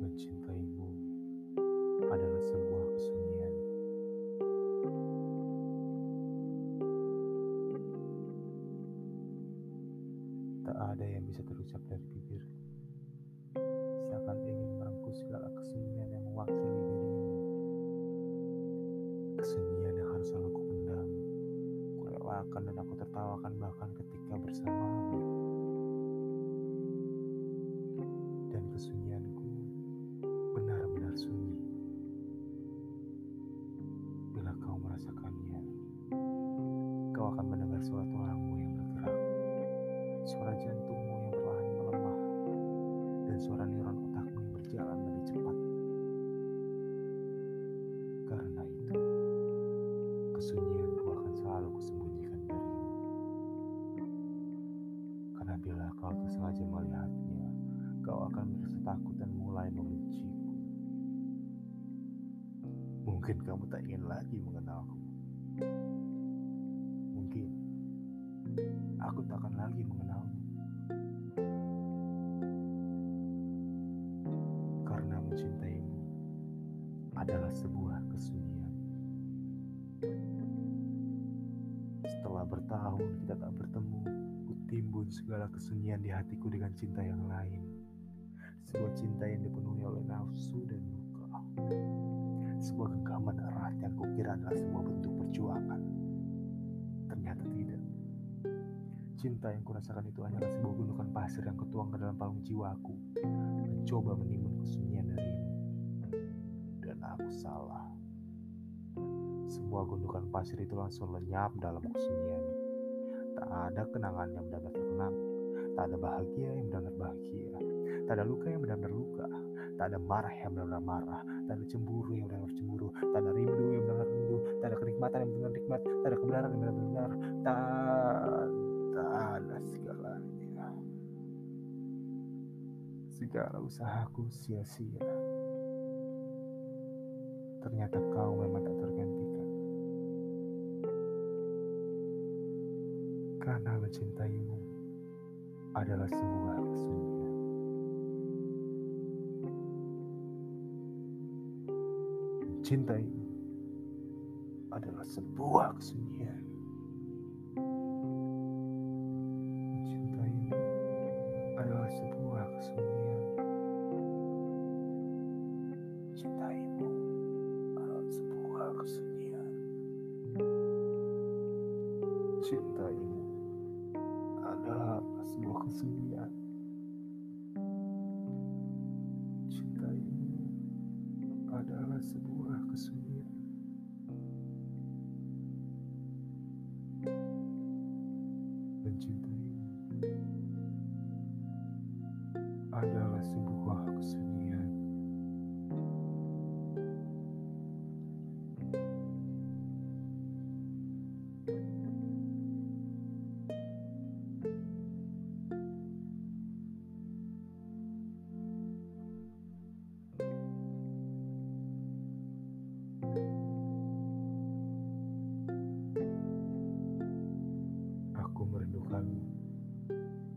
mencintaimu adalah sebuah kesunyian. Tak ada yang bisa terucap dari bibir. Seakan ingin merengkuh segala kesunyian yang mewakili dirimu. Kesunyian yang harus selalu ku pendam. Kurelakan dan aku tertawakan bahkan ketika bersamamu. Merasakannya, kau akan mendengar suara tulangmu yang bergerak, suara jantungmu yang perlahan melemah, dan suara neuron otakmu yang berjalan lebih cepat. Karena itu, kesunyianku akan selalu kusembunyikan darimu. Karena bila kau tersengaja melihatnya, kau akan merasa takut dan mulai membenciku. Mungkin kamu tak ingin lagi mengenalku. Mungkin aku tak akan lagi mengenalmu. Karena mencintaimu adalah sebuah kesunyian. Setelah bertahun kita tak bertemu, kutimbun segala kesunyian di hatiku dengan cinta yang lain. Sebuah cinta yang dipenuhi oleh nafsu dan luka. Sebuah genggaman erat yang kukira adalah sebuah bentuk perjuangan. Ternyata tidak. Cinta yang kurasakan itu hanyalah sebuah gundukan pasir yang ketuang ke dalam palung jiwaku. Mencoba menimbun kesunyian darimu. Dan aku salah. Semua gundukan pasir itu langsung lenyap dalam kesunyian. Tak ada kenangan yang benar-benar terkenang. Tak ada bahagia yang benar-benar bahagia. Tak ada luka yang benar-benar luka. Tak ada marah yang benar-benar marah. Tak ada cemburu yang benar-benar cemburu. Tak ada rindu yang benar-benar rindu. Tak ada kenikmatan yang benar-benar nikmat. Tak ada kebenaran yang benar-benar benar. Tak, tak ada segalanya. Segala usahaku sia-sia. Ternyata kau memang tak tergantikan. Karena mencintaimu adalah sebuah kesunyian. Mencintaimu adalah sebuah kesunyian. Mencintaimu adalah sebuah kesunyian. Mencintaimu adalah sebuah kesunyian. Cintaimu adalah sebuah kesunyian. Sebuah kesunyian. Mencintaimu adalah sebuah 감 사.